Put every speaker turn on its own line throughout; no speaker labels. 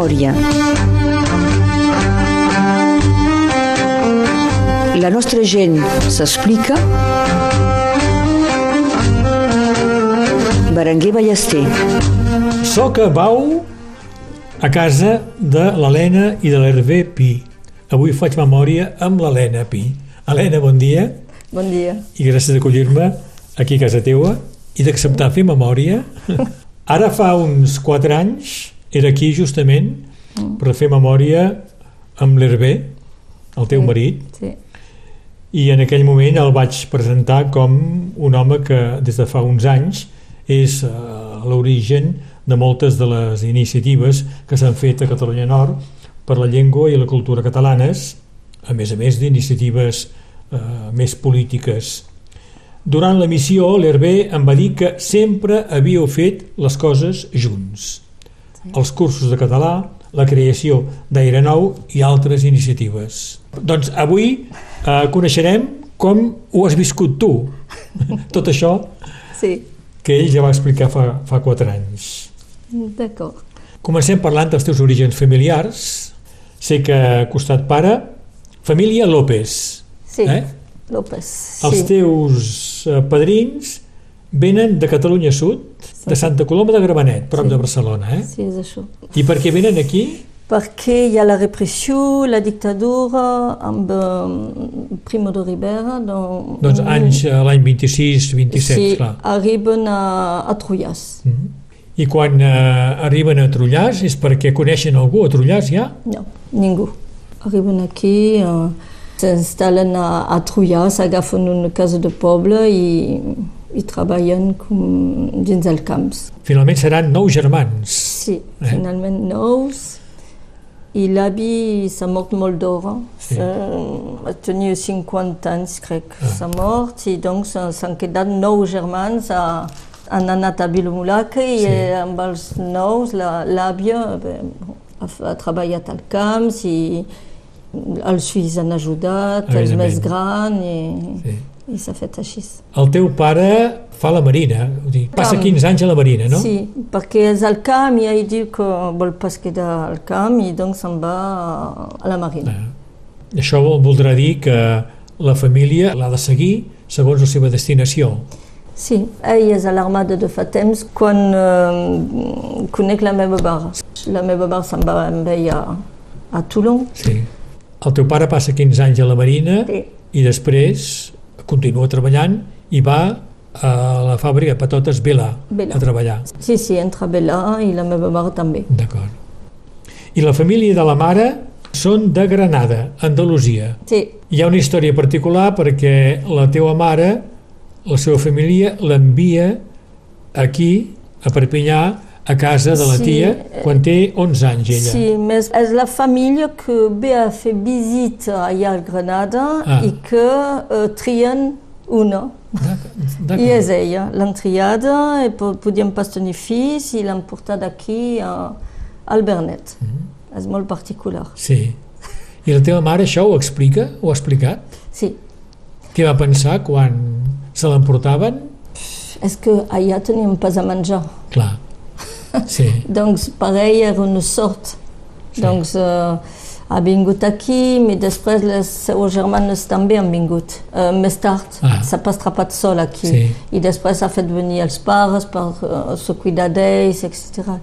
memòria. La nostra gent s'explica. Berenguer Ballester.
Soc a Bau, a casa de l'Helena i de l'Hervé Pi. Avui faig memòria amb l'Helena Pi. Helena, bon dia.
Bon dia.
I gràcies d'accollir-me aquí a casa teua i d'acceptar fer memòria. Ara fa uns 4 anys era aquí justament per fer memòria amb l'Hervé, el teu
Sí,
marit,
Sí,
i en aquell moment el vaig presentar com un home que des de fa uns anys és eh, l'origen de moltes de les iniciatives que s'han fet a Catalunya Nord per la llengua i la cultura catalanes, a més a més d'iniciatives eh, més polítiques. Durant la missió, l'Hervé em va dir que sempre havíeu fet les coses junts. Els cursos de català, la creació d'Aire Nou i altres iniciatives. Doncs avui eh, coneixerem com ho has viscut tu, tot això
sí,
que ell ja va explicar fa, fa 4 anys.
d'acord.
Comencem parlant dels teus orígens familiars. Sé que a costat pare, família López.
Sí,
Eh?
López.
Els
sí.
teus eh, padrins venen de Catalunya Sud, de Santa Coloma de Gramenet, prop
Sí.
de Barcelona. Eh?
Sí, és això.
I per què venen aquí?
Perquè hi ha la repressió, la dictadura, amb eh, Primo de Rivera. Doncs,
Doncs anys, eh, l'any 26, 27,
sí,
clar.
arriben a, a Trullàs.
Mhm. I quan eh, arriben a Trullàs és perquè coneixen algú a Trullàs ja?
No, ningú. Arriben aquí, eh, s'instal·len a, a Trullàs, agafen una casa de poble i, i treballen com dins els camps.
Finalment seran nou germans.
Sí,
Eh?
finalment nous. I l'avi s'ha mort molt d'hora.
Sí.
Sí. Tenia 50 anys, crec,
Ah.
s'ha mort. I doncs eh, s'han quedat nou germans. A, han anat a Vilomulaca i
Sí.
eh, amb els nous l'àvia eh, ha, ha treballat al camp i els fills han ajudat, els més grans, i,
Sí.
I s'ha fet així.
El teu pare fa la marina, dir, passa
Camp.
15 anys a la marina, no?
Sí, perquè és al camp i ell diu que vol pas quedar al camp i doncs se'n va a la marina.
Ah. Això vol- voldrà dir que la família l'ha de seguir segons la seva destinació.
Sí, ell és a l'armada de fa temps quan eh, conec la meva mare. La meva mare se'n va amb ell a, a Toulon.
Sí. El teu pare passa 15 anys a la marina
Sí.
i després continua treballant i va a la fàbrica de patates Vela
Vela.
a treballar.
Sí, sí, entra Bella i la meva mare també.
D'acord. I la família de la mare són de Granada, Andalusia.
Sí,
Hi ha una història particular perquè la teva mare, la seva família, l'envia aquí, a Perpinyà, a casa de la
Sí,
tia, quan té 11 anys ella.
sí, més és la família que ve a fer visita allà a Granada
Ah.
i que eh, trien una. I és ella, l'han triada, i po- podíem pas tenir fills i l'han portat aquí a, al Bernet.
Mhm.
És molt particular.
Sí. I la teva mare això ho explica? Ho ha explicat?
Sí,
Què va pensar quan se l'emportaven?
és que allà teníem pas a menjar.
Clar. Sí.
Doncs per ell era una sort.
Sí.
Doncs eh, ha vingut aquí, però després les seues germanes també han vingut. Eh, més tard,
Ah.
s'ha pas atrapat sol aquí.
Sí.
I després ha fet venir els pares per eh, se cuidar d'ells, etc.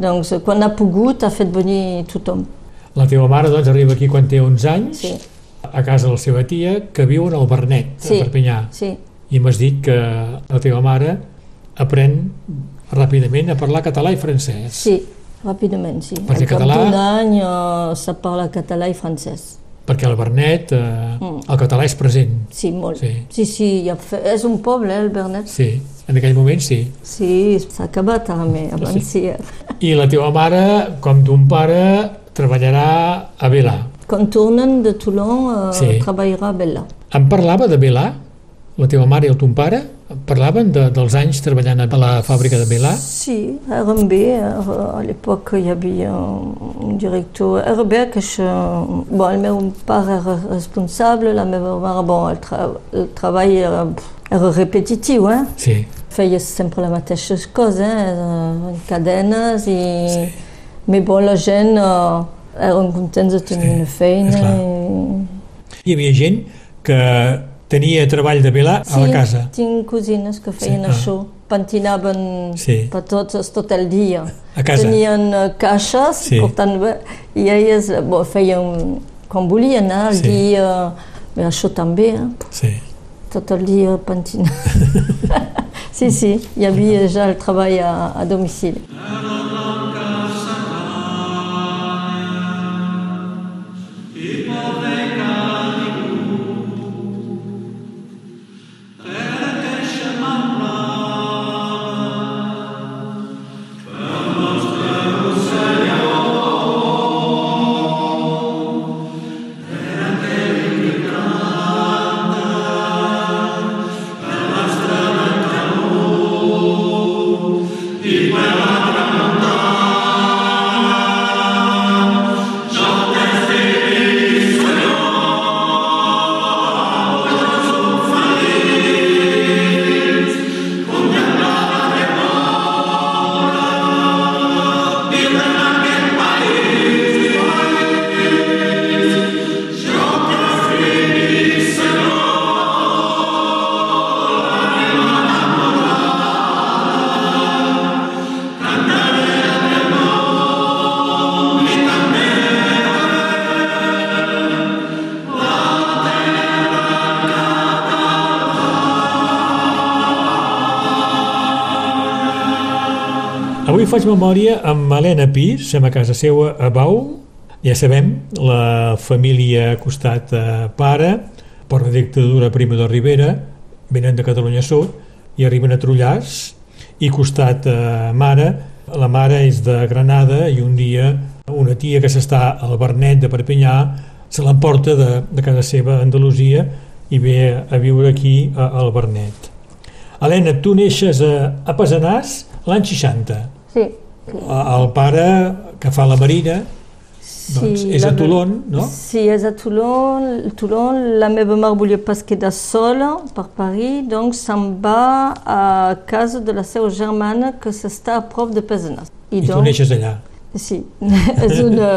Doncs quan ha pogut ha fet venir tothom.
La teva mare doncs, arriba aquí quan té 11 anys,
Sí,
a casa de la seva tia, que viu en el Bernet,
Sí.
a Perpinyà.
sí.
I m'has dit que la teva mare aprèn ràpidament a parlar català i francès.
Sí, ràpidament, sí.
Perquè
Al cap
català-
d'un any eh, se parla català i francès.
Perquè al Bernet eh,
Mm.
el català és present.
Sí, molt.
Sí.
Sí, sí, ja fe... és un poble, eh, el Bernet.
Sí, en aquell moment sí.
Sí, s'ha acabat mais abans
Sí.
sí.
I la teva mare, com ton pare, treballarà a Belà.
Quan tornen de Toulon, eh,
Sí.
treballarà a Bella.
Em parlava de Belà? La teva mare i el ton pare? Parlaven de, dels anys treballant a la fàbrica de Belà?
Sí, RMB, era- a l'època hi havia un director RB que això, bon, el meu pare era responsable, la meva mare, bon, el, tra el treball era, era repetitiu, eh?
Sí,
feia sempre la mateixa cosa, eh? en cadenes i Mais bon, la gent eh, eren contents de tenir
Sí,
una feina. i-
Hi havia gent que tenia treball de velar a la casa.
tinc cosines que feien
ah.
això, pentinaven
Sí.
patates tot el dia.
A casa.
Tenien eh, caixes,
Sí.
per tant, bé, i elles eh, bon, feien com volien, eh, el
Sí.
dia... Bé, això també, eh?
Sí.
tot el dia pentinant. sí, sí, hi havia ja el treball a, a domicili.
Avui faig memòria amb Helena Pi, som a casa seva a Bau. Ja sabem, la família ha costat a pare, per la dictadura Prima de Rivera, venen de Catalunya Sud i arriben a Trullàs, i costat a mare, la mare és de Granada i un dia una tia que s'està al Bernet de Perpinyà se l'emporta de, de casa seva a Andalusia i ve a viure aquí a, al Bernet. Helena, tu neixes a, a Pesanàs l'any 60.
Sí.
El pare que fa la marina doncs és a Toulon, no?
Sí, és a Toulon. Toulon. La meva mare volia pas quedar sola per Paris, doncs se'n va a casa de la seva germana que s'està a prop de Pesanas.
I tu neixes allà.
Sí, és una,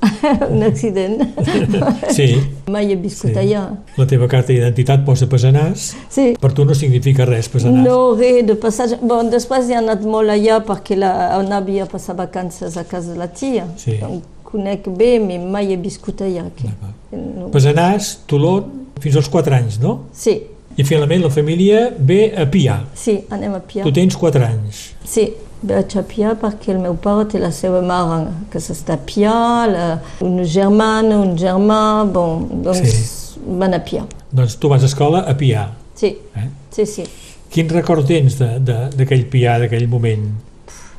un accident.
Sí,
Mai he viscut
Sí.
allà.
la teva carta d'identitat posa Pesanàs,
Sí,
per tu no significa res Pesanàs.
No, res de passatge. Bon, després he anat molt allà perquè la, on havia passat vacances a casa de la tia.
Sí.
Donc, conec bé, però mai he viscut allà.
D'acord.
No.
Pesanàs, Toulon, fins als 4 anys, no?
Sí,
I finalment la família ve a Pià.
sí, anem a Pia.
Tu tens 4 anys.
Sí, vaig a Pia perquè el meu pare té la seva mare que s'està a Pia, la, una germana, un germà, bon, doncs van a Pia.
Doncs tu vas a escola a Pià.
Sí,
Eh?
sí, sí.
Quin record tens de- de- d'aquell Pià, d'aquell moment?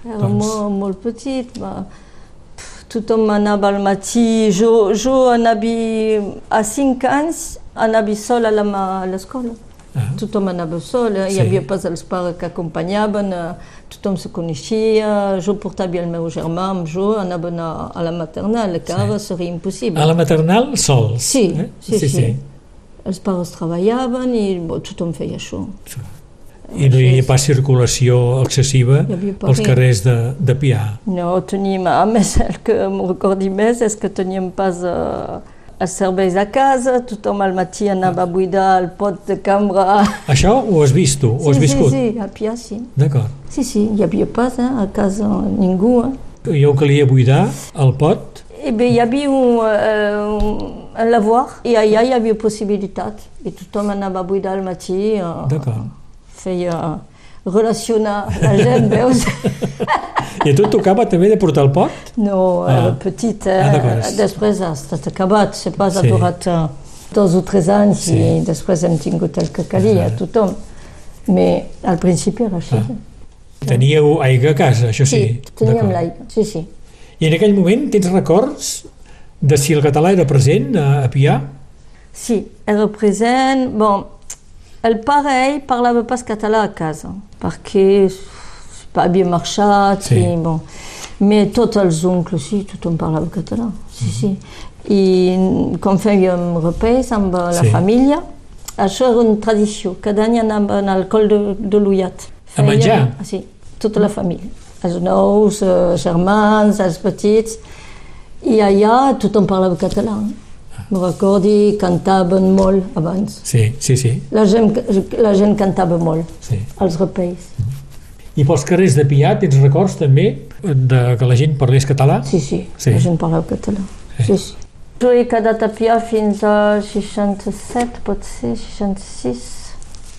Era
Doncs-
molt, molt petit, pff, tothom anava al matí, jo, jo anava a 5 anys, anava sol a l'escola.
Ah,
Tothom anava sol, eh?
Sí.
hi havia pas els pares que acompanyaven, eh, tothom se coneixia, jo portava el meu germà amb jo, anaven a, a la maternal, que ara seria impossible.
a la maternal sols?
Sí,
eh?
sí, sí. Els pares treballaven i bo, tothom feia això.
I no hi havia pas circulació excessiva als
res.
carrers de, de Pià.
No, teníem, a més, el que em recordi més és que teníem pas uh, els serveis a casa, tothom al matí anava a buidar el pot de cambra.
Això ho has vist tu? Ho has
sí,
viscut?
sí, sí, a Pia sí.
D'acord.
Sí, sí, hi havia pas eh, a casa ningú. Eh.
On calia buidar el pot?
I bé, hi havia un, uh, un, un lavoir i allà hi havia possibilitat. I tothom anava a buidar al matí. Uh,
D'acord.
feia relacionar la gent, veus?
I a tu et tocava també de portar el pot?
No,
Ah.
era petit. Eh?
Ah,
després ha estat acabat. Se pas ha
Sí.
durat eh, dos o tres anys
Sí.
i després hem tingut el que calia,
Ah.
tothom. Mais al principi era així.
Ah. Teníeu aigua a casa, això sí?
Sí, teníem l'aigua. Sí, sí.
I en aquell moment tens records de si el català era present a, a Pià?
Sí, era present. Bon, el pare ell parlava pas català a casa, perquè pas havia marxat,
Sí.
i bon. Mais tots els oncles, sí, tothom parlava català, sí,
Mhm.
sí. I com fèiem repès amb la
Sí.
família, això era una tradició. Cada any anàvem al col de, de l'Ullat.
A menjar?
Sí, tota la família. els nous, els germans, els petits, i allà tothom parlava català. Me recordi, cantaven molt abans.
Sí, sí, sí.
La gent, la gent cantava molt,
sí.
als repells.
I pels carrers de Pià tens records també de que la gent parlés català?
Sí, sí,
Sí.
la gent parlava català.
Sí.
Sí, sí. Jo he quedat a Pià fins a 67, pot ser, 66.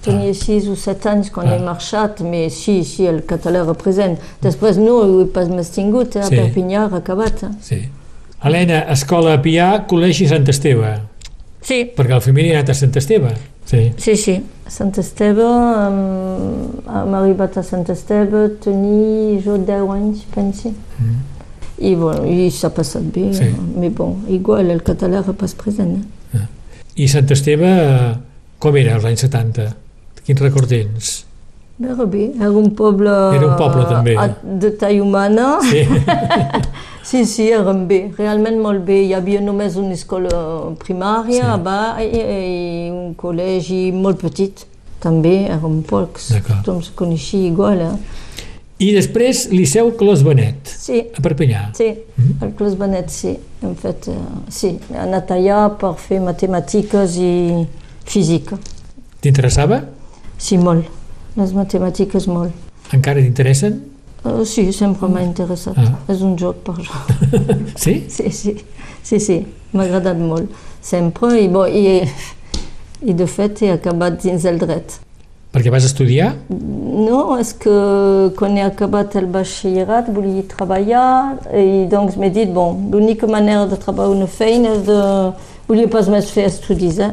Tenia 6 o 7 anys quan
Ah.
he marxat, però sí, sí, el català represent. Després no, ho he pas més tingut, eh? a
Sí.
Perpinyà acabat. Eh?
Sí. Helena, escola a Pià, col·legi Sant Esteve,
Sí,
perquè la família ha anat a Sant Esteve. Sí.
sí, sí. Sant Esteve, um, hem arribat a Sant Esteve, tenia jo 10 anys, pensi.
Mm.
I, bueno, i s'ha passat bé,
Sí.
però bon, igual el català era pas present. Eh?
I Sant Esteve, com era als anys 70? Quin record tens?
Bé, era un poble...
Era un poble, també.
a- De talla humana.
Sí.
Sí, sí, eren bé, realment molt bé. Hi havia només una escola primària
Sí.
a i, i un col·legi molt petit. També eren pocs, tothom se coneixia igual. Eh?
I després Liceu Clos Benet,
Sí,
a Perpinyà.
sí, el Clos Benet, sí. En fet, eh, sí, he anat allà per fer matemàtiques i física.
T'interessava?
Sí, molt. Les matemàtiques molt.
Encara t'interessen?
Uh, sí, sempre m'ha interessat.
Ah.
És un joc per jo.
Sí?
Sí, sí, sí, sí. m'ha agradat molt. Sempre, i, bo, i, i de fet he acabat dins el dret.
Perquè vas estudiar?
No, és que quan he acabat el batxillerat volia treballar i doncs m'he dit, bon, l'única manera de treballar una feina és de... Volia pas més fer estudis, eh?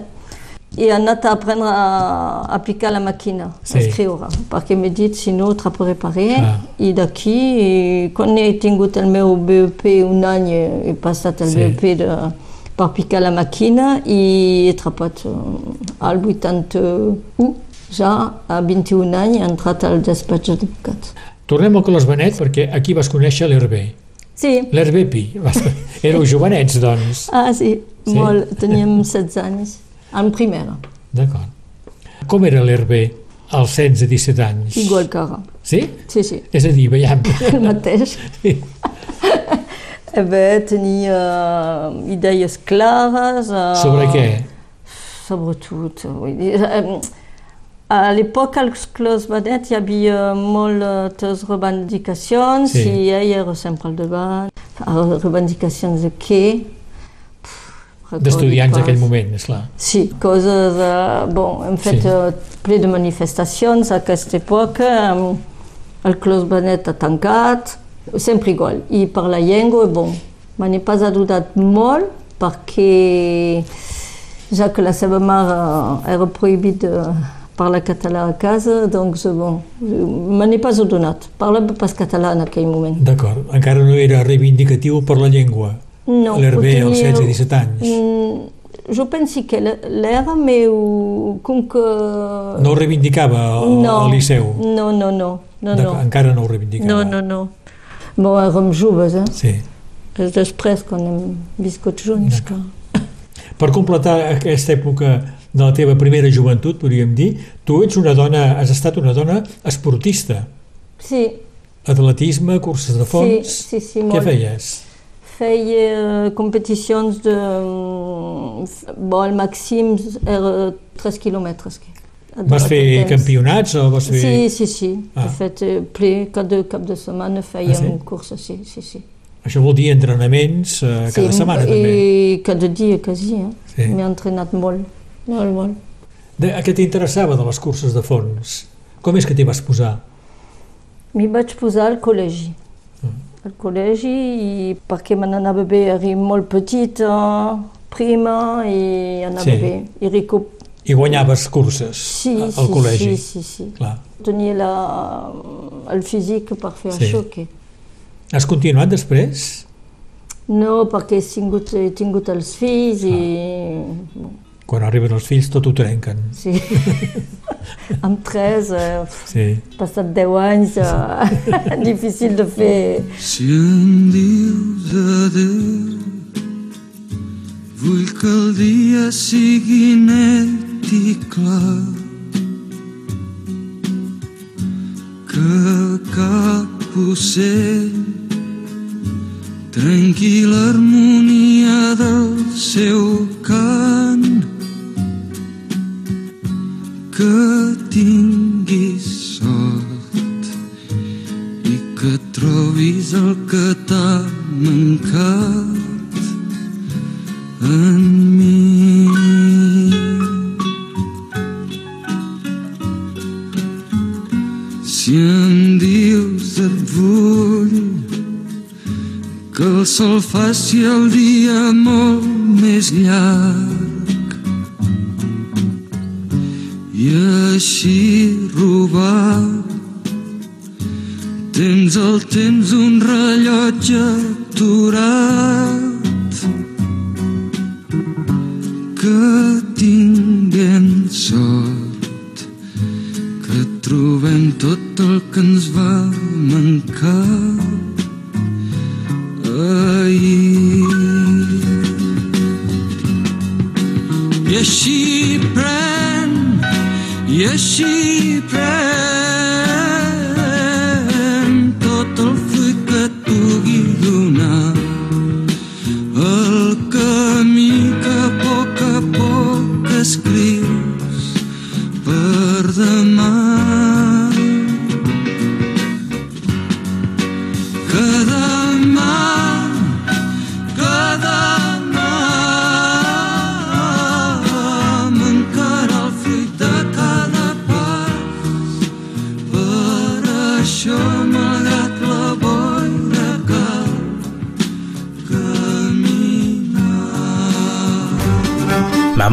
I he anat a aprendre a, a picar la màquina,
Sí.
a escriure, perquè m'he dit, si no, per res.
Ah.
I d'aquí, quan he tingut el meu BEP un any, he passat el
Sí.
BEP de, per picar la màquina i he atrapat eh, al 81, ja a 21 anys he entrat al despatx d'advocat.
Tornem al Clos Benet perquè aquí vas conèixer l'Hervé.
Sí,
L'Hervé Pi. Éreu jovenets, doncs.
ah sí,
Sí?
molt, teníem 16 anys, en primera,
D'acord. Com era l'Hervé als 16-17 anys?
igual que ara.
Sí?
Sí, sí,
És a dir, veiem...
el mateix. Eh bé, tenia idees clares. eh,
Sobre què?
Sobretot, vull dir, eh, a l'època als Clos Benet hi havia moltes reivindicacions
Sí.
i ell era sempre al davant. Reivindicacions de què?
D'estudiants d'aquell moment, esclar.
Sí, coses... eh, bon, hem fet
Sí.
sí. ple de manifestacions a aquesta època. El Clos Benet ha tancat, sempre igual. I per la llengua, bon, me n'he pas ajudat molt perquè ja que la seva mare era prohibit de parlar català a casa, doncs, bon, me n'he pas adonat. Parlava pas català en aquell moment.
D'acord. Encara no era reivindicatiu per la llengua.
No,
L'Hervé
ho
als
tenia-
16-17 anys.
Mm, jo penso que l'era, però com que...
No ho reivindicava al,
no,
Liceu?
No, no, no. no, no.
Encara no ho reivindicava?
No, no, no. Bon, érem joves, eh?
Sí.
És després, quan hem viscut junts. Que...
Per completar aquesta època de la teva primera joventut, podríem dir, tu ets una dona, has estat una dona esportista.
Sí,
Atletisme, curses de fons...
sí, sí, sí,
Què
molt.
feies?
Feia eh, competicions de... mm, f- Bon, el màxim era 3 quilòmetres.
Vas fer
temps.
campionats o vas fer...
Sí, sí, sí.
Ah.
De fet, eh, ple, cada cap de setmana fèiem
Ah, sí?
curses, sí, sí, sí.
Això vol dir entrenaments eh, cada
sí,
setmana,
i
també.
cada dia, quasi, eh?
Sí.
M'he entrenat molt, molt, molt.
De, a què t'interessava de les curses de fons? Com és que t'hi vas posar?
M'hi vaig posar al col·legi. Al col·legi i perquè me n'anava bé, era molt petita, prima i anava
Sí.
bé. I recup...
I guanyaves curses
Sí,
al
sí,
col·legi?
sí, sí, sí.
Clar.
Tenia la, el físic per fer
Sí.
això. Que...
Has continuat després?
No, perquè he tingut, he tingut els fills i... Bon,
Quan arriben els fills tot ho trenquen.
sí. Amb tres, eh,
Sí.
passat 10 anys, eh, difícil de fer...
Si em dius adéu, vull que el dia sigui net i clar, que cap ocell tranquil·la harmonia del seu cant que tinguis sort i que trobis el que t'ha mancat en mi. Si em dius et vull que el sol faci el dia molt més llarg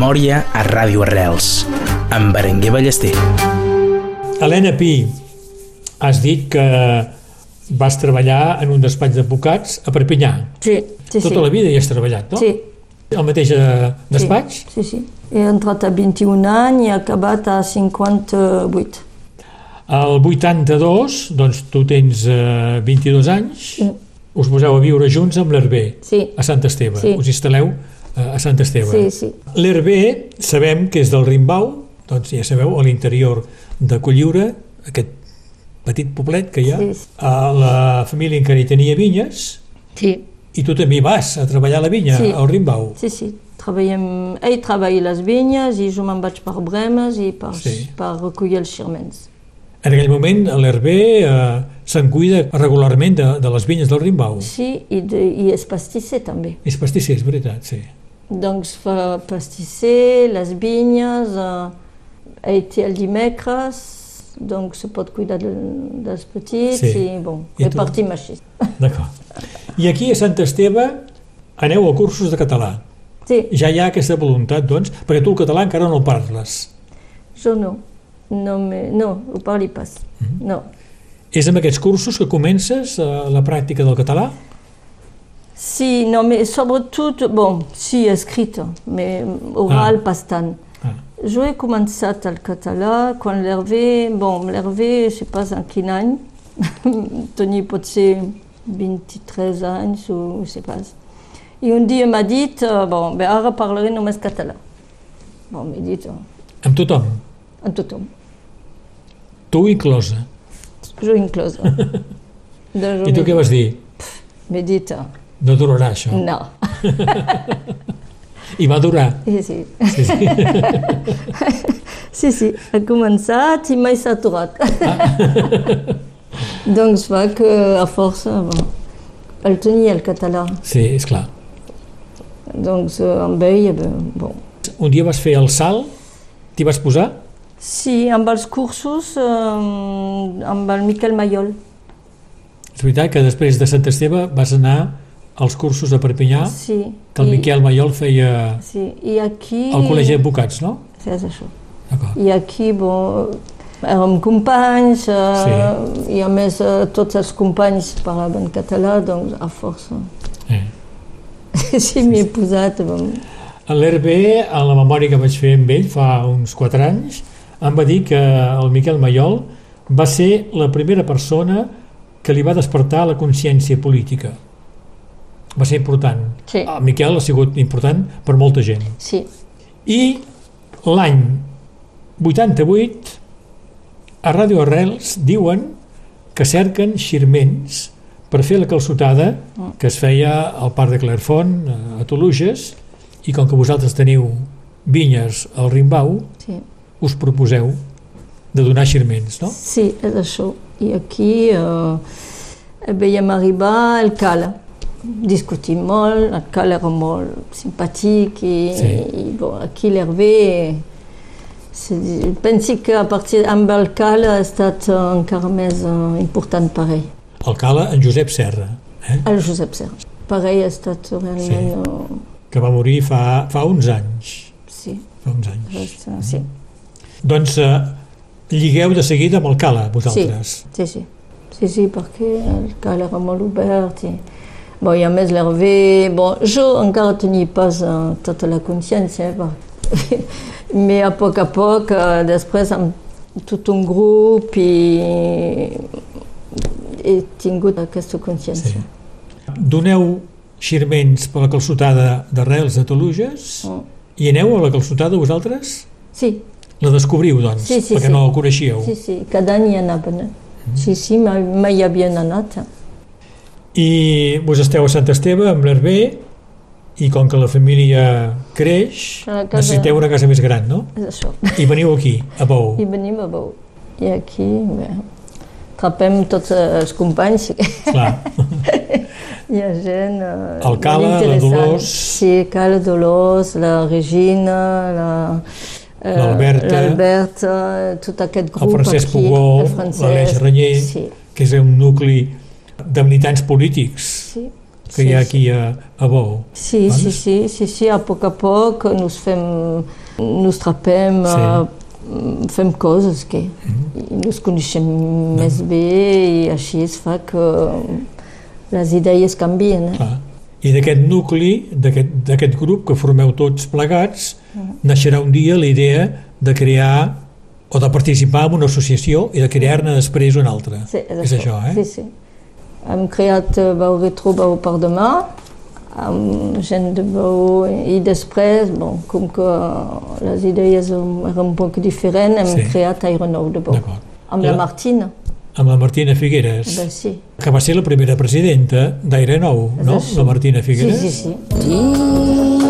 Memòria a Ràdio Arrels, amb Berenguer Ballester.
Helena Pi, has dit que vas treballar en un despatx d'advocats a Perpinyà.
Sí, sí,
Tota
sí.
la vida hi has treballat, no?
Sí,
El mateix eh, despatx?
Sí, sí, sí. He entrat a 21 anys i he acabat a 58.
El 82, doncs tu tens eh, 22 anys,
Sí.
us poseu a viure junts amb l'Hervé,
Sí,
a Sant Esteve.
Sí.
Us instal·leu eh, a Sant Esteve.
sí, sí.
L'Hervé sabem que és del Rimbau, doncs ja sabeu, a l'interior de Colliure, aquest petit poblet que hi ha,
Sí, sí.
a la família encara hi tenia vinyes,
Sí,
i tu també vas a treballar a la vinya,
Sí.
al Rimbau.
sí, sí. Treballem... Ell treballa les vinyes i jo me'n vaig per Bremes i per,
Sí.
per recollir els xermens.
En aquell moment l'Hervé eh, se'n cuida regularment de, de les vinyes del Rimbau.
Sí, i, de, i és pastisser també.
És pastisser, és veritat, sí.
Doncs fa pastisser, les vinyes, eh, ell té el dimecres, doncs se pot cuidar de, dels petits
Sí.
i bon,
I tu?
repartim així.
D'acord. I aquí a Sant Esteve aneu a cursos de català.
Sí,
Ja hi ha aquesta voluntat, doncs, perquè tu el català encara no el parles.
jo no. No, me, no, ho parli pas.
Mhm.
No.
És amb aquests cursos que comences eh, la pràctica del català?
Sí, no, mais sobretot, bon, sí, escrit, mais oral
Ah.
pas tant.
Ah.
Jo he començat el català quan l'Hervé, bon, l'Hervé, je sais pas en quin any, tenia potser 23 anys o je sais pas. I un dia m'ha dit, eh, bon, bé, ara parlaré només català. Bon, m'he dit, eh,
Amb tothom,
en tothom,
tu inclosa.
jo inclosa. doncs
I tu què vas dir?
M'he dit, eh,
No durarà això.
no.
I va durar.
I sí.
Sí, sí.
Sí, sí, ha començat i mai s'ha aturat. doncs fa que a força bon, el tenia el català.
sí és clar.
Doncs eh, amb ell, eh, bon.
Un dia vas fer el salt, t'hi vas posar?
Sí, amb els cursos, eh, amb el Miquel Mayol.
És veritat que després de Sant Esteve vas anar als cursos a Perpinyà,
Sí.
que el
I-
Miquel Mayol feia
Sí, i aquí...
al Col·legi d'Advocats, no?
Sí, és això. I aquí, bon, érem companys, eh, i a més eh, tots els companys parlaven català, doncs a força.
Eh.
sí, m'hi he posat, bon,
L'Hervé, a la memòria que vaig fer amb ell fa uns 4 anys, em va dir que el Miquel Mayol va ser la primera persona que li va despertar la consciència política. Va ser important.
Sí.
El Miquel ha sigut important per molta gent.
sí.
I l'any 88 a Ràdio Arrels diuen que cerquen xirments per fer la calçotada que es feia al Parc de Clairfont, a Toluges, i com que vosaltres teniu vinyes al Rimbau,
Sí.
us proposeu de donar xirments, no?
Sí, és això. I aquí eh, veiem arribar el Cala. Discutim molt, el Cala era molt simpàtic i,
Sí.
i bon, aquí l'Hervé pensi que a partir amb el Cala ha estat eh, encara més eh, important per ell.
El cala en Josep Serra, eh?
El Josep Serra. Per ell ha estat realment... eh,
que va morir fa, fa uns anys.
sí,
Fa uns anys.
res- sí,
Doncs eh, lligueu de seguida amb el cala, vosaltres.
sí, sí. Sí, sí, perquè el Cala era molt obert i... Bon, i a més l'Hervé... Bon, jo encara tenia pas uh, tota la consciència, eh, però a poc a poc, uh, després amb tot un grup i he tingut aquesta consciència.
Doneu xirments per la calçotada d'arrels de Toluges
Mm.
i aneu a la calçotada vosaltres?
Sí,
La descobriu, doncs,
Sí, sí,
perquè
sí.
no la coneixíeu.
sí, sí, cada any hi anaven. eh? Sí, sí, mai, mai hi havien anat. eh?
I vos esteu a Sant Esteve amb l'Hervé i com que la família creix,
casa-
necessiteu una casa més gran, no?
Això.
I veniu aquí, a Bou.
I venim a Bou. I aquí, bé, trapem tots els companys.
Clar.
Hi ha gent... eh,
El Cala, la. Dolors.
Sí, Cala, Dolors, la Regina, la... eh,
L'Alberta.
L'Alberta, tot aquest grup
El Francesc
aquí.
Pugó,
el Francesc,
l'Aleix Renyer,
Sí,
que és un nucli de militants polítics
sí.
que hi ha aquí a, a Bou.
Sí,
Doncs?
sí, sí, sí, sí, a poc a poc nos fem, nos trapem,
Sí.
eh, fem coses que
Mhm.
nos coneixem més bé i així es fa que les idees canvien. Eh?
Clar. I d'aquest nucli, d'aquest grup que formeu tots plegats,
Mm.
naixerà un dia la idea de crear o de participar en una associació i de crear-ne després una altra.
Sí,
és això, eh?
Sí, sí. Hem creat eh, Bau Retro Bau per demà, amb gent de Bau i després, bon, com que les idees eren un poc diferents, hem
Sí.
creat Aire Nou de Bau. Amb
La-
la Martina,
Amb la Martina Figueres,
ben sí.
que va ser la primera presidenta d'Aire Nou,
És
no?
això.
La Martina
Sí,
Figueres.
sí, sí.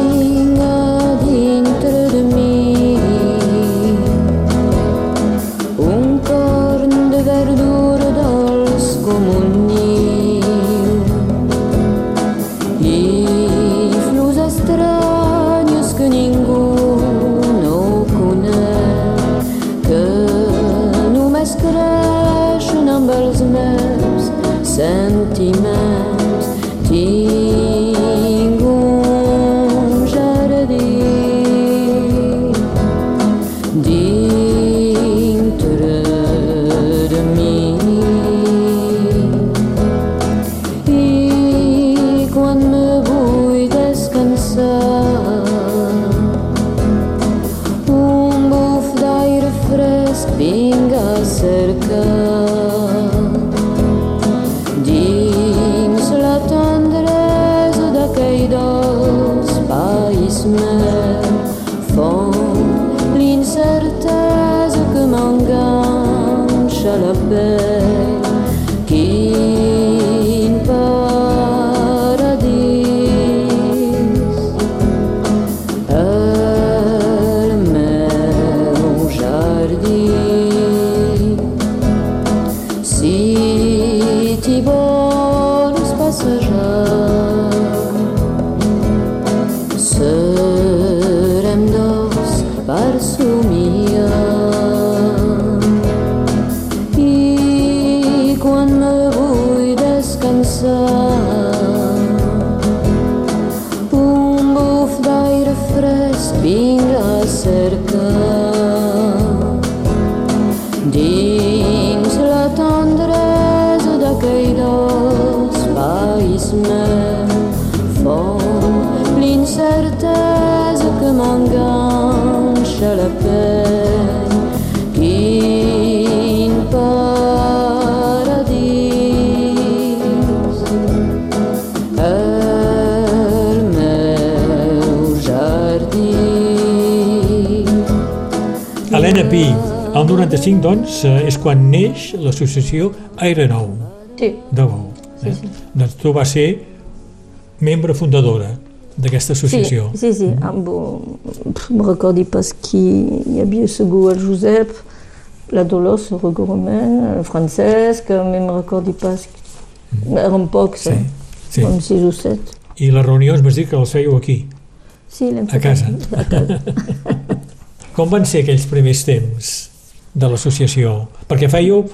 Pi, El 95, doncs, eh, és quan neix l'associació Aire Nou
Sí,
de Bou.
Sí,
Eh?
sí.
Doncs tu vas ser membre fundadora d'aquesta
sí,
associació.
sí, sí. Amb, pff, me recordi pas qui hi havia segur el Josep, la Dolors, el Romain, el Francesc, me recordi pas. Eren pocs,
Mm. Sí,
eh?
sí.
Com sis o set.
I les reunions m'has dit que les fèieu aquí.
Sí, l'hem
A
fet
casa.
aquí, A casa.
Com van ser aquells primers temps de l'associació? Perquè fèieu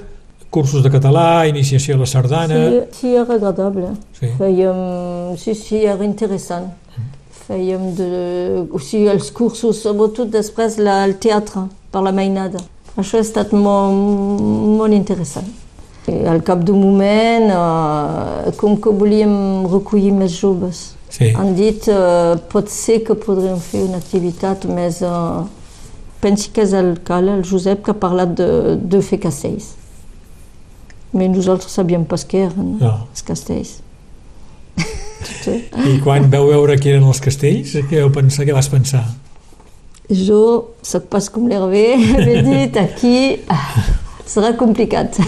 cursos de català, iniciació a la sardana...
Sí, sí, era agradable.
Sí.
Fèiem, sí, sí, era interessant. Fèiem de, o sigui, els cursos, sobretot després la, el teatre, per la mainada. Això ha estat molt, molt interessant. I al cap d'un moment, eh, com que volíem recollir més joves,
Sí.
han dit eh, pot ser que podríem fer una activitat més... Eh, pensi que és el Cala, el Josep, que ha parlat de, de fer castells. Mais nosaltres sabíem pas què eren,
No.
els castells. sí.
I quan veu veure que eren els castells, què vau pensar, què vas pensar?
Jo soc pas com l'Hervé, m'he dit aquí serà complicat.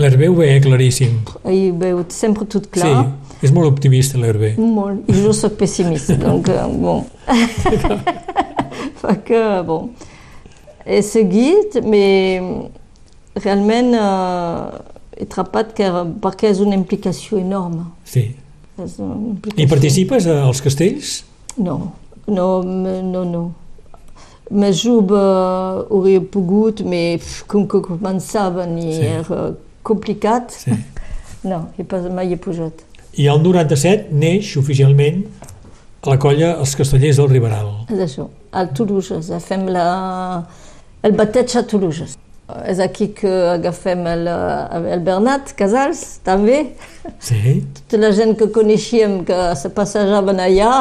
L'Hervé ho veia claríssim.
I veu sempre tot clar.
Sí, és molt optimista l'Hervé.
Molt. I jo soc pessimista, donc euh, bon. Fa que, bon, he seguit, mais realment eh, he atrapat que, perquè és una implicació enorme.
Sí.
És una
I
implicació.
participes als castells?
No, no, no, no. Més jove hauria pogut, però com que començaven i
Sí.
era complicat,
Sí.
no, he pas, mai he pujat.
I el 97 neix oficialment la colla Els Castellers del Riberal.
És això, a Toulouse, fem la, el bateig a Toulouse. És aquí que agafem el, el Bernat Casals, també.
Sí.
Tota la gent que coneixíem que se passejaven allà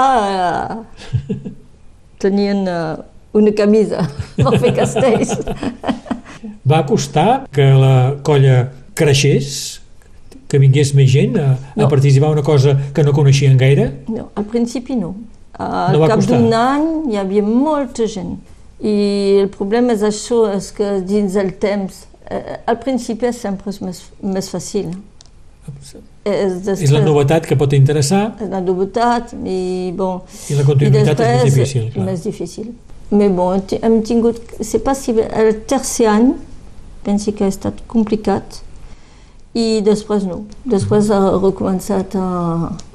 eh, tenien eh, una camisa per fer castells.
Va costar que la colla creixés, que vingués més gent a, a
No.
participar en una cosa que no coneixien gaire?
No, al principi no. Al
No va
cap d'un any hi havia molta gent. I el problema és això, és que dins el temps, eh, al principi sempre és més, més fàcil. És,
És la novetat que pot interessar
És la novetat, i bon...
i la continuïtat és més difícil. Clar.
més difícil. Mais bon, hem tingut, sé pas si el tercer any, pensi que ha estat complicat, i després no. Després ha recomençat a,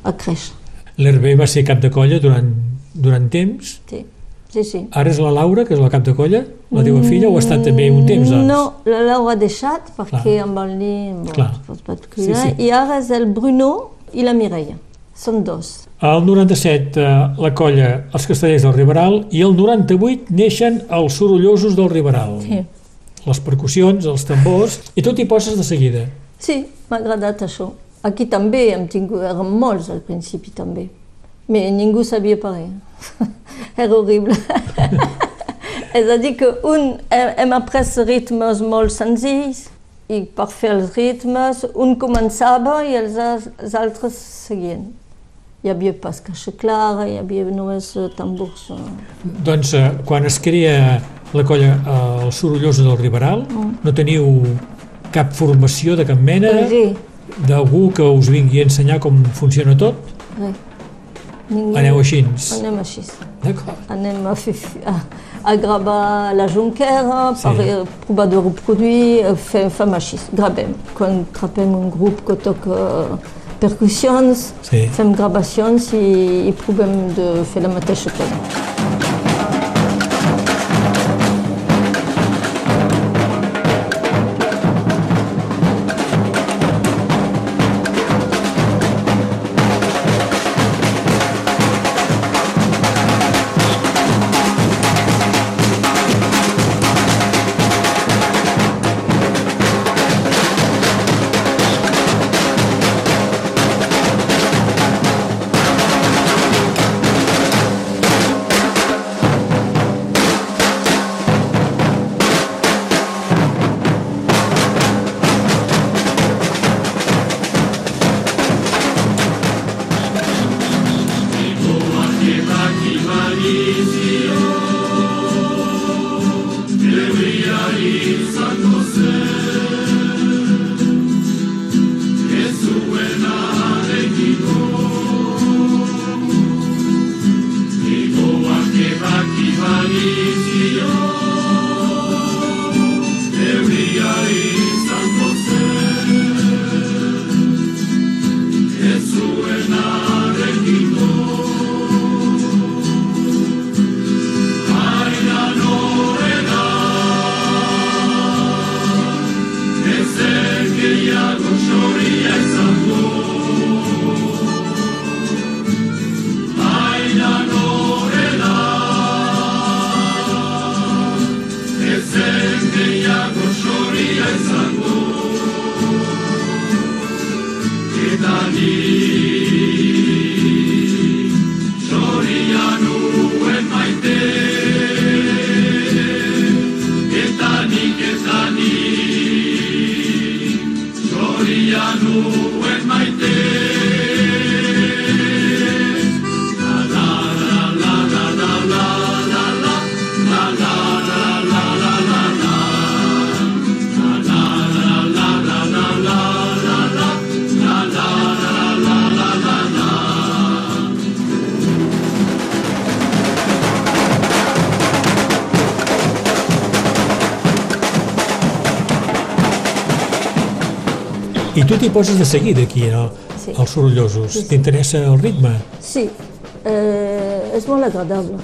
a créixer.
L'Hervé va ser cap de colla durant, durant temps.
Sí, sí, sí.
Ara és la Laura, que és la cap de colla, la teva filla, o ha estat també un temps, doncs?
No, la Laura ha deixat perquè
Clar.
amb el nen... Bon, es pot pas
Sí,
cuidar.
sí.
I ara és el Bruno i la Mireia. Són dos.
El 97 eh, la colla Els Castellers del Riberal i el 98 neixen els sorollosos del Riberal.
Sí.
Les percussions, els tambors, i tu t'hi poses de seguida.
Sí, m'ha agradat això. Aquí també hem tingut, érem molts al principi també. Mais ningú sabia parlar. Era horrible. És a dir que un, hem après ritmes molt senzills i per fer els ritmes un començava i els, al- els altres seguien. Hi havia pas caixa clara, hi havia només eh, tambors. eh.
Doncs eh, quan es crea la colla els sorollosos del Riberal, no teniu cap formació de cap mena,
Res,
d'algú que us vingui a ensenyar com funciona tot?
res. Ningú...
Aneu així?
Anem així.
D'acord.
anem a, fer, a, a gravar la jonquera,
Sí.
per eh, provar de reproduir, eh, fem, fem així, gravem. Quan trapem un grup que toca eh, percussions,
Sí.
fem gravacions i, i provem de fer la mateixa cosa.
I poses de seguida aquí, no?
Sí.
els sorollosos.
Sí, sí.
T'interessa el ritme?
Sí, eh, és molt agradable.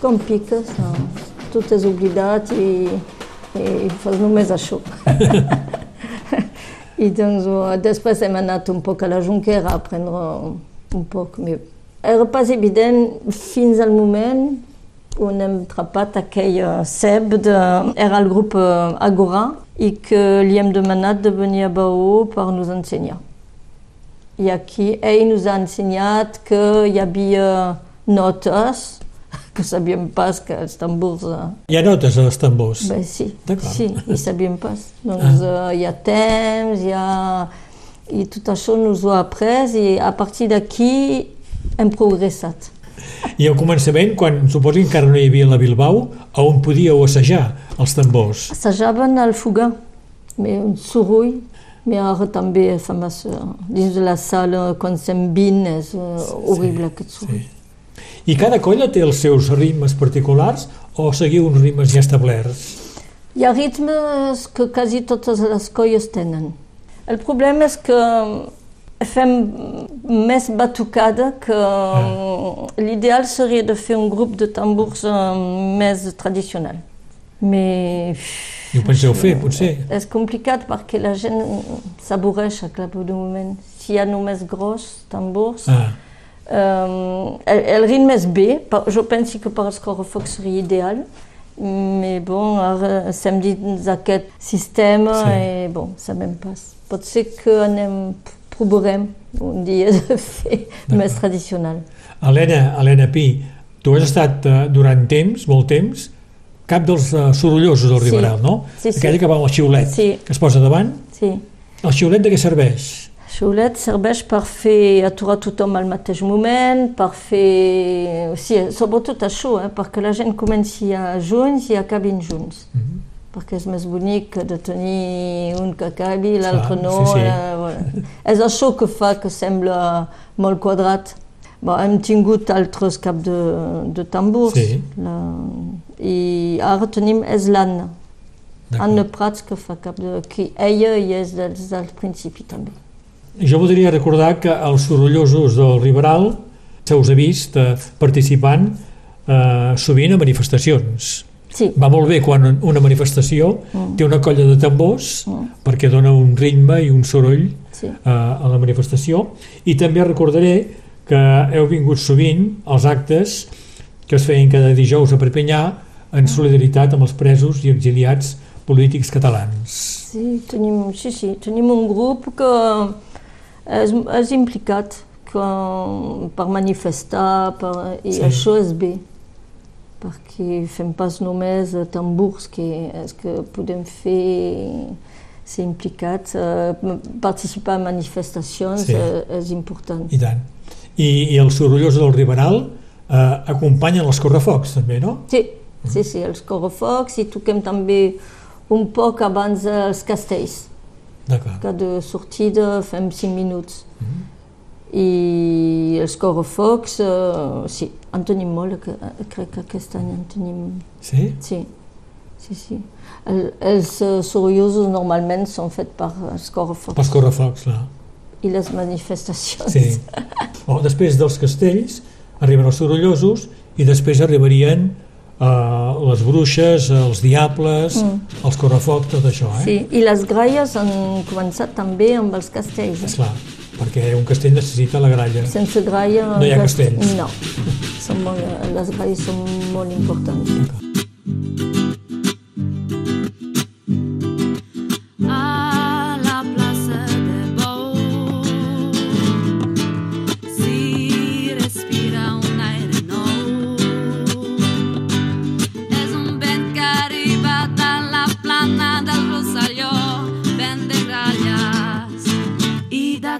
Com piques, no? tot és oblidat i, i fas només això. I doncs eh, després hem anat un poc a la Junquera a aprendre un poc. Mais era pas evident fins al moment on hem trapat aquell eh, ceb, de, era el grup eh, Agora, i que li hem demanat de venir a Baó per nos ensenyar. I aquí ell nos ha ensenyat que hi havia notes, que sabíem pas que els tambors... eh,
Hi ha notes als tambors?
Bé, sí, sí, hi sabíem pas. Doncs
Ah.
eh, hi ha temps, hi ha... I tot això nos ho ha après i a partir d'aquí hem progressat.
I al començament, quan suposo que encara no hi havia la Bilbao, a on podíeu assajar els tambors?
Assajaven al mais un soroll, mais ara també fa massa... Dins de la sala, quan 20, és eh, horrible aquest soroll.
I cada colla té els seus ritmes particulars o seguiu uns ritmes ja establerts?
Hi ha ritmes que quasi totes les colles tenen. El problema és que fem més batucada que l'ideal seria de fer un grup de tambors eh, més tradicional. Mais
ho penseu fer, potser?
és complicat perquè la gent s'avorreix a cap de moment. Si hi ha només gros tambors,
Ah,
Um, el, el ritme és bé, jo penso que per els correfocs seria ideal, però bon, ara estem dins aquest sistema
Sí.
i bon, sabem pas. Pot ser que anem, provarem un dia de fer més tradicional.
Helena, Helena Pi, tu has estat eh, durant temps, molt temps, cap dels eh, sorollosos del
Sí.
Riberal, no?
Sí, sí.
Aquella que va amb el xiulet,
Sí.
que es posa davant.
Sí.
El xiulet de què serveix?
Xiulet serveix per fer aturar tothom al mateix moment, per fer... Sí, sobretot això, eh, perquè la gent comenci a junts i acabin junts.
Mhm.
Perquè és més bonic de tenir un que acabi i l'altre no.
sí, sí.
Eh, bueno. És això que fa que sembla molt quadrat. Bon, hem tingut altres cap de, de tambors.
Sí.
La, I ara tenim és l'Anna. Anna Prats que fa cap de... Que ella hi és des del principi també.
Jo voldria recordar que els sorollosos del Riberal se us ha vist eh, participant eh, sovint a manifestacions.
Sí,
Va molt bé quan una manifestació
Mm.
té una colla de tambors
Mm.
perquè dona un ritme i un soroll
sí.
eh, a la manifestació i també recordaré que heu vingut sovint als actes que es feien cada dijous a Perpinyà en solidaritat amb els presos i exiliats polítics catalans.
Sí, tenim, sí, sí, tenim un grup que és, és implicat que, per manifestar, per, i
Sí.
sí. això és bé, perquè fem pas només eh, tambors, que és que podem fer ser implicats, eh, participar en manifestacions
Sí.
eh, és important.
I tant. I, i els sorollosos del Riberal eh, acompanyen els correfocs també, no?
Sí, sí, sí, els correfocs i toquem també un poc abans dels castells,
D'acord.
que de sortida fem 5 minuts. I els correfocs, eh, sí, en tenim molt, que- crec que aquest any en tenim
Sí?
Sí, sí, sí. El, els uh, sorollosos normalment són fets per els correfocs
Pels correfocs, clar.
i les manifestacions.
Sí. Oh, després dels castells arriben els sorollosos i després arribarien eh, les bruixes, els diables, mm. els correfocs, tot això, eh?
Sí, i les gralles han començat també amb els castells. eh?
Esclar, perquè un castell necessita la gralla.
Sense gralla...
No hi ha castells.
No, són molt, les gralles són molt importants.
a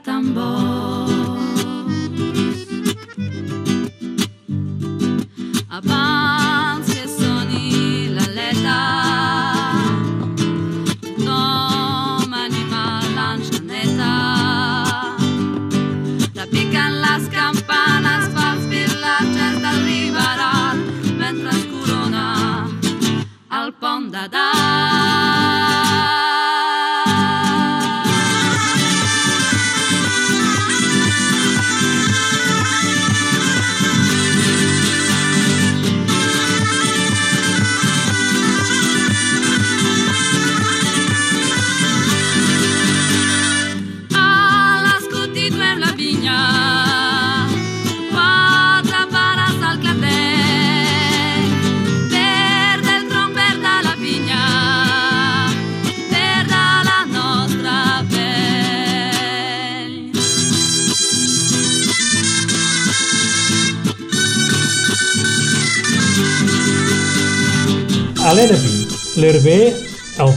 i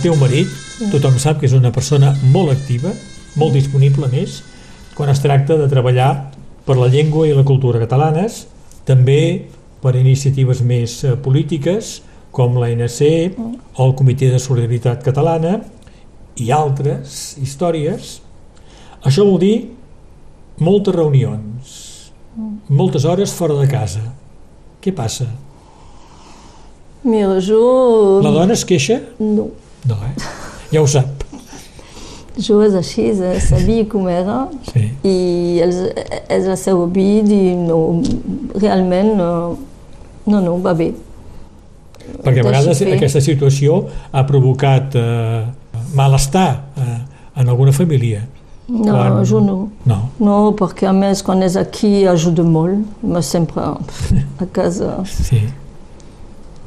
teu marit, tothom sap que és una persona molt activa, molt disponible a més, quan es tracta de treballar per la llengua i la cultura catalanes, també per iniciatives més eh, polítiques, com l'ANC o el Comitè de Solidaritat Catalana i altres històries. Això vol dir moltes reunions, moltes hores fora de casa. Què passa?
Mira, jo...
La dona es queixa?
No.
No, eh? Ja ho sap.
Jo és així, eh, sabia com era
Sí.
i els, és la seva vida i no, realment no, no, no, va bé.
Perquè a vegades
fer.
aquesta situació ha provocat eh, malestar eh, en alguna família.
No,
Quan-
jo no.
No.
No, perquè a més quan és aquí ajuda molt, però sempre a casa
Sí.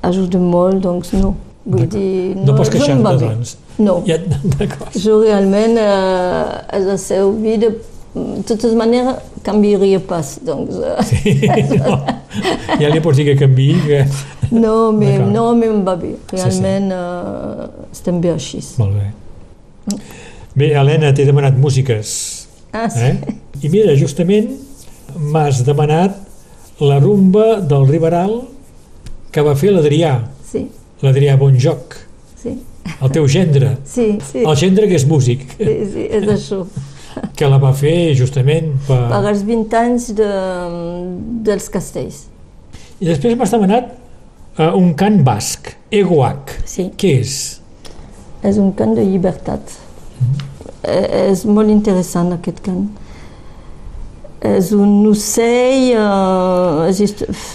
ajuda molt, doncs no. Vull dir,
No, pots
jo em
queixar-te, doncs.
No,
Ja, D'acord.
jo realment eh, és la seva vida, de totes maneres, canviaria pas, doncs... eh,
Sí, no. Ja li pots dir que canvi, que...
No, me, no, em va bé.
sí.
Realment eh, estem bé així.
Molt bé. Bé, Helena, t'he demanat músiques.
Ah, sí.
Eh? I mira, justament m'has demanat la rumba del Riberal que va fer l'Adrià,
Sí,
l'Adrià Bonjoc,
sí,
el teu gendre.
sí, sí,
El gendre que és músic,
sí, sí és això.
que la va fer justament per...
Per als 20 anys de, dels castells.
I després m'has demanat uh, un cant basc, Egoac.
Sí,
Què és?
és un cant de llibertat. Eh, És molt interessant aquest cant. És un ocell, eh,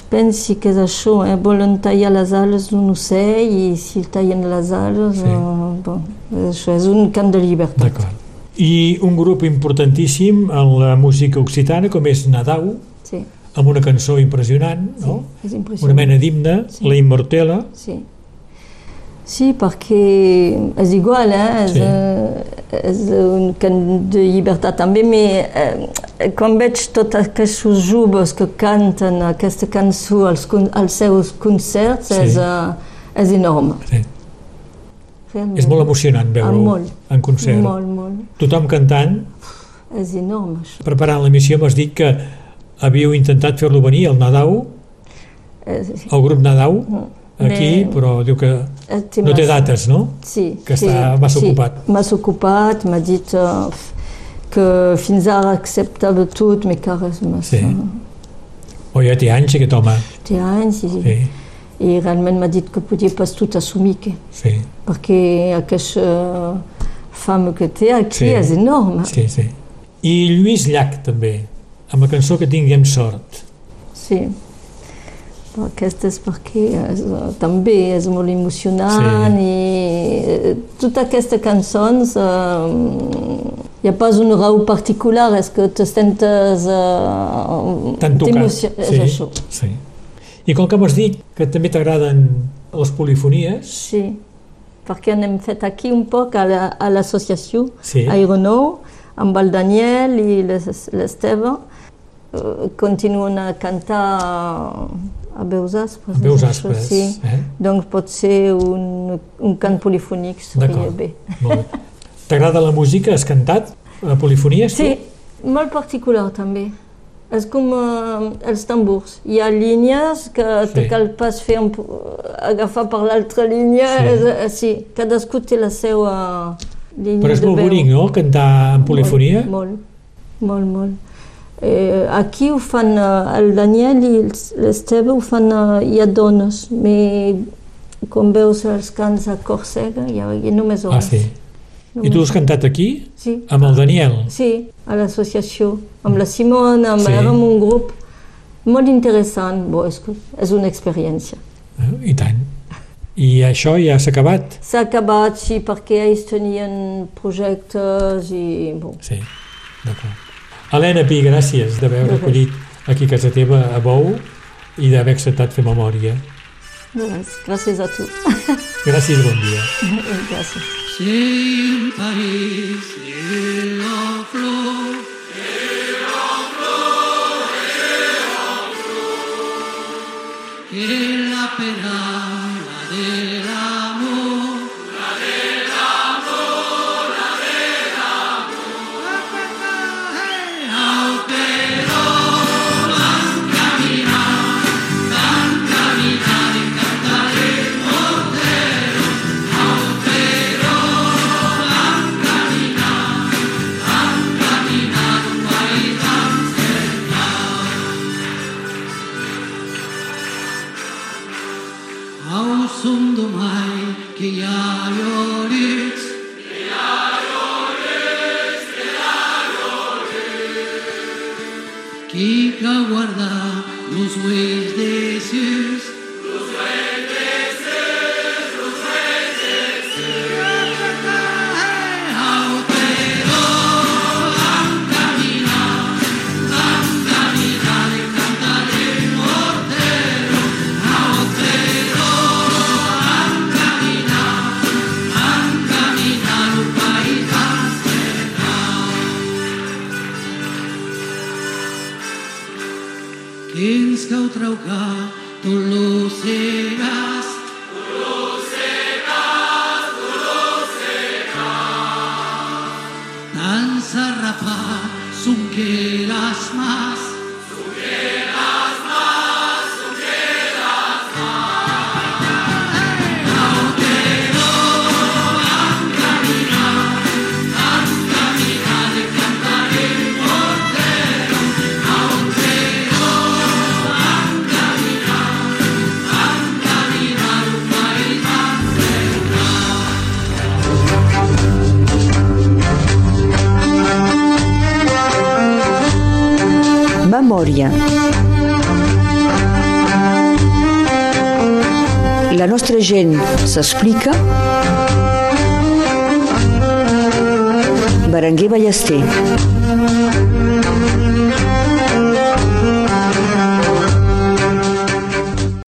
pensi que és això, eh? volen tallar les ales d'un ocell i si tallen les ales,
Sí.
eh, bon, és això, és un cant de llibertat.
D'acord. I un grup importantíssim en la música occitana com és Nadau,
Sí,
amb una cançó impressionant, no?
és
Una
impressionant.
mena d'himne,
Sí.
la Immortela.
Sí. Sí, perquè és igual, eh? és,
Sí.
eh, és un cant de llibertat també, però eh, quan veig tots aquests joves que canten aquesta cançó als, als seus concerts,
Sí.
és, eh, és enorme.
Sí.
Realment.
És molt emocionant
Ah,
veure-ho en concert.
Molt, molt.
Tothom cantant.
És enorme, això.
Preparant l'emissió m'has dit que havíeu intentat fer-lo venir, el Nadau,
És,
el grup Nadau, aquí,
Me-
però diu que
Eh,
no té dates, no?
Sí,
Que
sí,
està massa
sí.
ocupat.
Massa ocupat, m'ha dit uh, que fins ara acceptava tot, mais que res massa.
Sí. O ja té anys, aquest home.
Té anys i,
Sí,
i realment m'ha dit que podia pas tot assumir, que,
sí,
perquè aquesta fama que té aquí
Sí.
és enorme.
sí, sí. I Lluís Llach, també, amb la cançó que tinguem sort.
Sí. És perquè és, eh, també és molt emocionant
Sí.
i eh, totes aquestes cançons eh, hi ha pas una raó particular, és que te sentes
tocat.
t'emocio- És això.
sí. I com que m'has dit que també t'agraden les polifonies,
Sí, perquè n'hem fet aquí un poc a la- l'associació,
Sí.
a Ironou, amb el Daniel i l'Es- l'Esteve, eh, continuen a cantar a veus aspres.
amb veus aspres.
Sí.
Eh?
Donc pot ser un, un cant polifònic seria bé.
Molt bé. T'agrada la música? Has cantat a polifonies? tu?
Sí, molt particular també. És com eh, els tambors. Hi ha línies que te
Sí.
cal pas fer un, po- agafar per l'altra línia.
Sí.
És, eh, sí, cadascú té la seva línia
Però és
de
molt
veu.
bonic, no?, cantar en polifonia.
Molt, molt, molt. Eh, aquí ho fan, eh, el Daniel i l'Esteve ho fan, eh, hi ha dones, però com veus els cants a Còrsega hi ha, només
Ah,
homes.
sí. I tu has cantat aquí?
Sí.
Amb el Daniel?
Sí, a l'associació, amb la Simona, amb,
Sí.
érem un grup molt interessant. Bo, és, és una experiència.
Eh? I tant. I això ja s'ha acabat?
S'ha acabat, sí, perquè ells tenien projectes i... Bon.
Sí, d'acord. Helena Pi, gràcies d'haver recollit aquí a casa teva a Bou i d'haver acceptat fer memòria.
Res, gràcies a tu.
Gràcies bon dia.
gràcies.
País de la flor. La pena
gent s'explica. Berenguer Ballester.